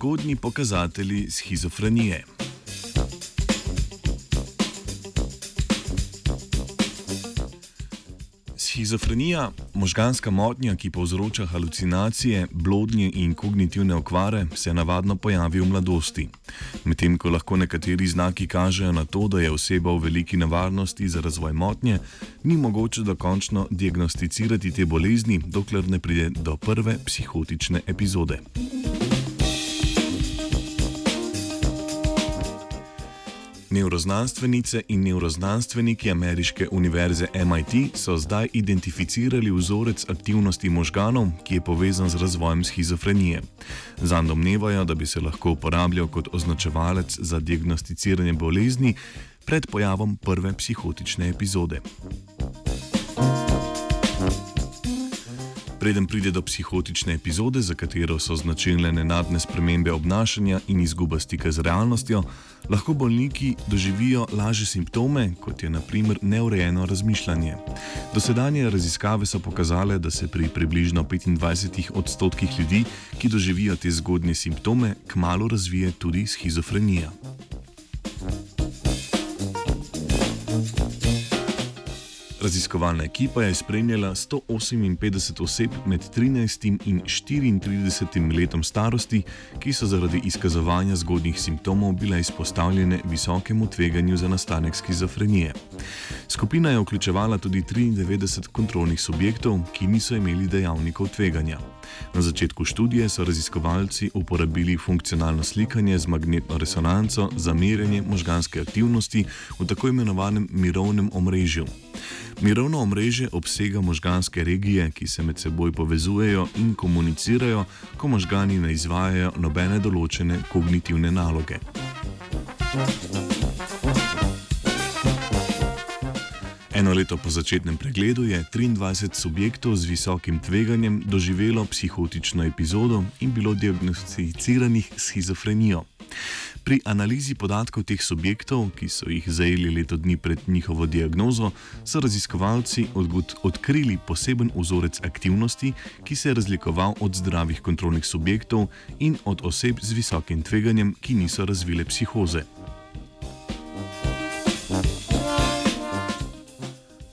zgodnji pokazatelji schizofrenije. Schizofrenija, možganska motnja, ki povzroča halucinacije, blodnje in kognitivne okvare, se navadno pojavi v mladosti. Medtem ko lahko nekateri znaki kažejo na to, da je oseba v veliki nevarnosti za razvoj motnje, ni mogoče dokončno diagnosticirati te bolezni, dokler ne pride do prve psihotične epizode. Neuroznanstvenice in neuroznanstveniki ameriške univerze MIT so zdaj identificirali vzorec aktivnosti možganov, ki je povezan z razvojem schizofrenije. Zan domnevajo, da bi se lahko uporabljal kot označevalec za diagnosticiranje bolezni pred pojavom prve psihotične epizode. Preden pride do psihotične epizode, za katero so značilne nenadne spremembe obnašanja in izguba stika z realnostjo, lahko bolniki doživijo lažje simptome, kot je naprimer neurejeno razmišljanje. Dosedanje raziskave so pokazale, da se pri približno 25 odstotkih ljudi, ki doživijo te zgodnje simptome, kmalo razvije tudi schizofrenija. Raziskovalna ekipa je spremljala 158 oseb med 13 in 34 letom starosti, ki so zaradi izkazovanja zgodnjih simptomov bile izpostavljene visokemu tveganju za nastanek skizofrenije. Skupina je vključevala tudi 93 kontrolnih subjektov, ki niso imeli dejavnikov tveganja. Na začetku študije so raziskovalci uporabili funkcionalno slikanje z magnetno resonanco za merjenje možganske aktivnosti v tako imenovanem mirovnem omrežju. Mirovno omrežje obsega možganske regije, ki se med seboj povezujejo in komunicirajo, ko možgani ne izvajajo nobene določene kognitivne naloge. Eno leto po začetnem pregledu je 23 subjektov z visokim tveganjem doživelo psihotično epizodo in bilo diagnosticiranih s schizofrenijo. Pri analizi podatkov teh subjektov, ki so jih zajeli leto dni pred njihovo diagnozo, so raziskovalci odkrili poseben vzorec aktivnosti, ki se je razlikoval od zdravih kontrolnih subjektov in od oseb z visokim tveganjem, ki niso razvile psihoze.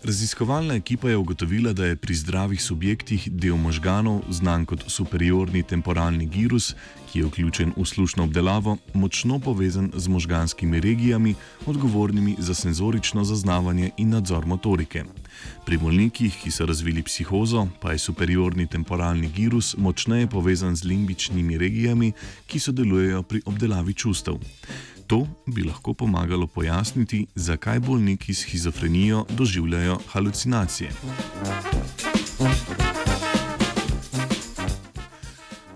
Raziskovalna ekipa je ugotovila, da je pri zdravih subjektih del možganov, znan kot superiorni temporalni girus, ki je vključen v slušno obdelavo, močno povezan z možganskimi regijami, odgovornimi za senzorično zaznavanje in nadzor motorike. Pri bolnikih, ki so razvili psihozo, pa je superiorni temporalni girus močneje povezan z limbičnimi regijami, ki sodelujejo pri obdelavi čustev. To bi lahko pomagalo pojasniti, zakaj bolniki s schizofrenijo doživljajo halucinacije.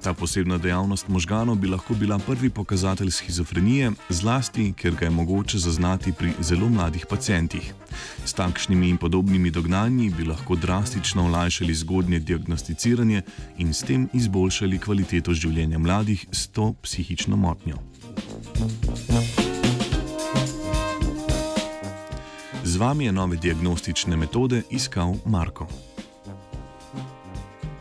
Ta posebna dejavnost možganov bi lahko bila prvi pokazatelj schizofrenije, zlasti ker ga je mogoče zaznati pri zelo mladih pacijentih. S takšnimi in podobnimi dognanji bi lahko drastično olajšali zgodnje diagnosticiranje in s tem izboljšali kvaliteto življenja mladih s to psihično motnjo. Z vami je nove diagnostične metode iskal Marko.